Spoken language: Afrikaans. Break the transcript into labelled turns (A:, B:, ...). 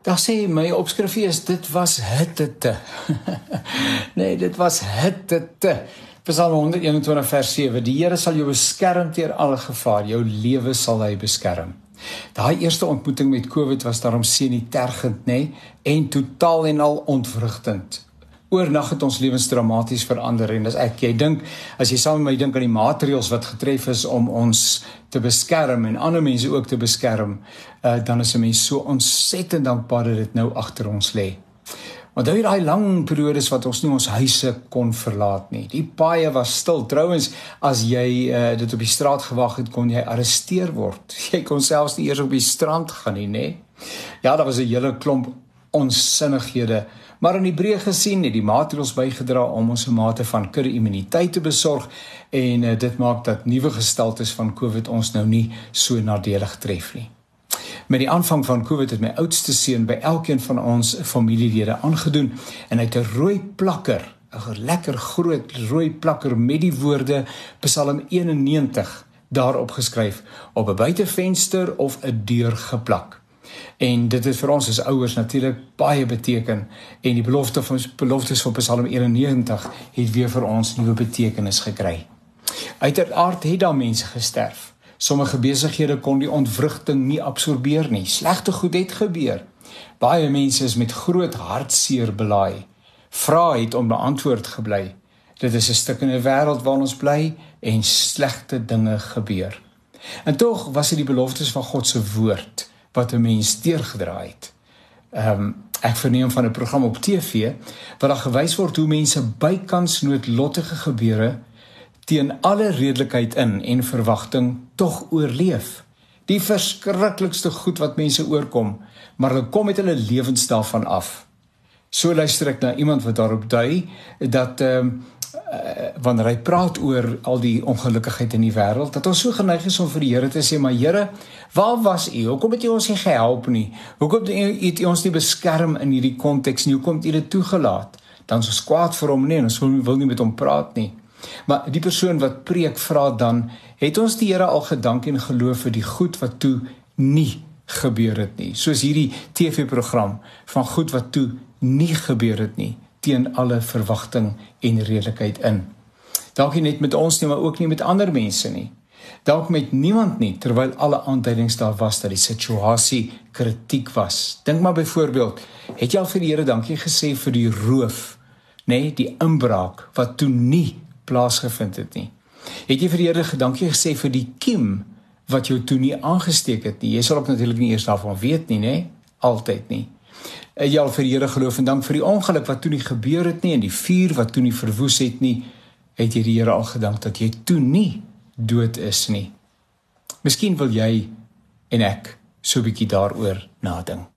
A: Daar sê my opskrifie is dit was hitte. nee, dit was hitte. Psalm 121 vers 7: Die Here sal jou beskerm teer alle gevaar, jou lewe sal hy beskerm. Daai eerste ontmoeting met COVID was daarom sien nie tergend nê nee, en totaal en al ontwrigtend oornag het ons lewens dramaties verander en as ek jy dink as jy saam met my dink aan die maatreëls wat getref is om ons te beskerm en ander mense ook te beskerm uh, dan is 'n mens so ontsettend dankbaar dat dit nou agter ons lê. Want daai daai lang periodes wat ons nie ons huise kon verlaat nie. Die paaie was stil. Trouwens, as jy uh, dit op die straat gewag het, kon jy arresteer word. Jy kon selfs nie eers op die strand gaan nie, nê? Ja, daar was 'n hele klomp onsinnighede Maar in die breë gesien het die maatreëls bygedra om ons 'n mate van kudde immuniteit te besorg en uh, dit maak dat nuwe gestaltes van COVID ons nou nie so nadelig tref nie. Met die aanvang van COVID het my oudste seun by elkeen van ons familielede aangedoen en hy het 'n rooi plakker, 'n lekker groot rooi plakker met die woorde Psalm 91 daarop geskryf op 'n buitevenster of 'n deur geplak. En dit het vir ons as ouers natuurlik baie beteken en die belofte van beloftes van Psalm 91 het weer vir ons nuwe betekenis gekry. Uiteraard het daar mense gesterf. Sommige besighede kon die ontwrigting nie absorbeer nie. Slegte goed het gebeur. Baie mense is met groot hartseer belaai. Vrae het onbeantwoord gebly. Dit is 'n stuk in 'n wêreld waar ons bly en slegte dinge gebeur. En tog was dit die beloftes van God se woord wat 'n mens deurgedraai het. Ehm um, ek verneem van 'n program op TV waar daar gewys word hoe mense bykans noodlottige gebeure teen alle redelikheid in en verwagting tog oorleef. Die verskriklikste goed wat mense oorkom, maar hulle kom met hulle lewens daarvan af. So luister ek na iemand wat daarop dui dat ehm um, uh, wanneer hy praat oor al die ongelukkigheid in die wêreld dat ons so geneig is om vir die Here te sê maar Here waar was u? Hoekom het u ons nie gehelp nie? Hoekom het u ons nie beskerm in hierdie konteks nie? Hoekom het u dit toegelaat? Dan is ons kwaad vir hom nie en ons wil, wil nie met hom praat nie. Maar die persoon wat preek vra dan het ons die Here al gedank en geloof vir die goed wat toe nie gebeur het nie? Soos hierdie TV-program van goed wat toe nie gebeur het nie teen alle verwagting en redelikheid in. Dalk nie net met ons nie, maar ook nie met ander mense nie. Dalk met niemand nie terwyl alle aanduidings daar was dat die situasie kritiek was. Dink maar byvoorbeeld, het jy al vir die Here dankie gesê vir die roof, nê, nee, die inbraak wat toe nie plaasgevind het nie. Het jy vir die Here gedankie gesê vir die kiem wat jou toe nie aangesteek het nie? Jy sal ook natuurlik nie eers daarvan weet nie, nê? Nee? Altyd nie jy al vir die Here geloof en dank vir die ongeluk wat toe nie gebeur het nie en die vuur wat toe nie verwoes het nie, het jy die Here al gedank dat jy toe nie dood is nie. Miskien wil jy en ek so 'n bietjie daaroor nadink.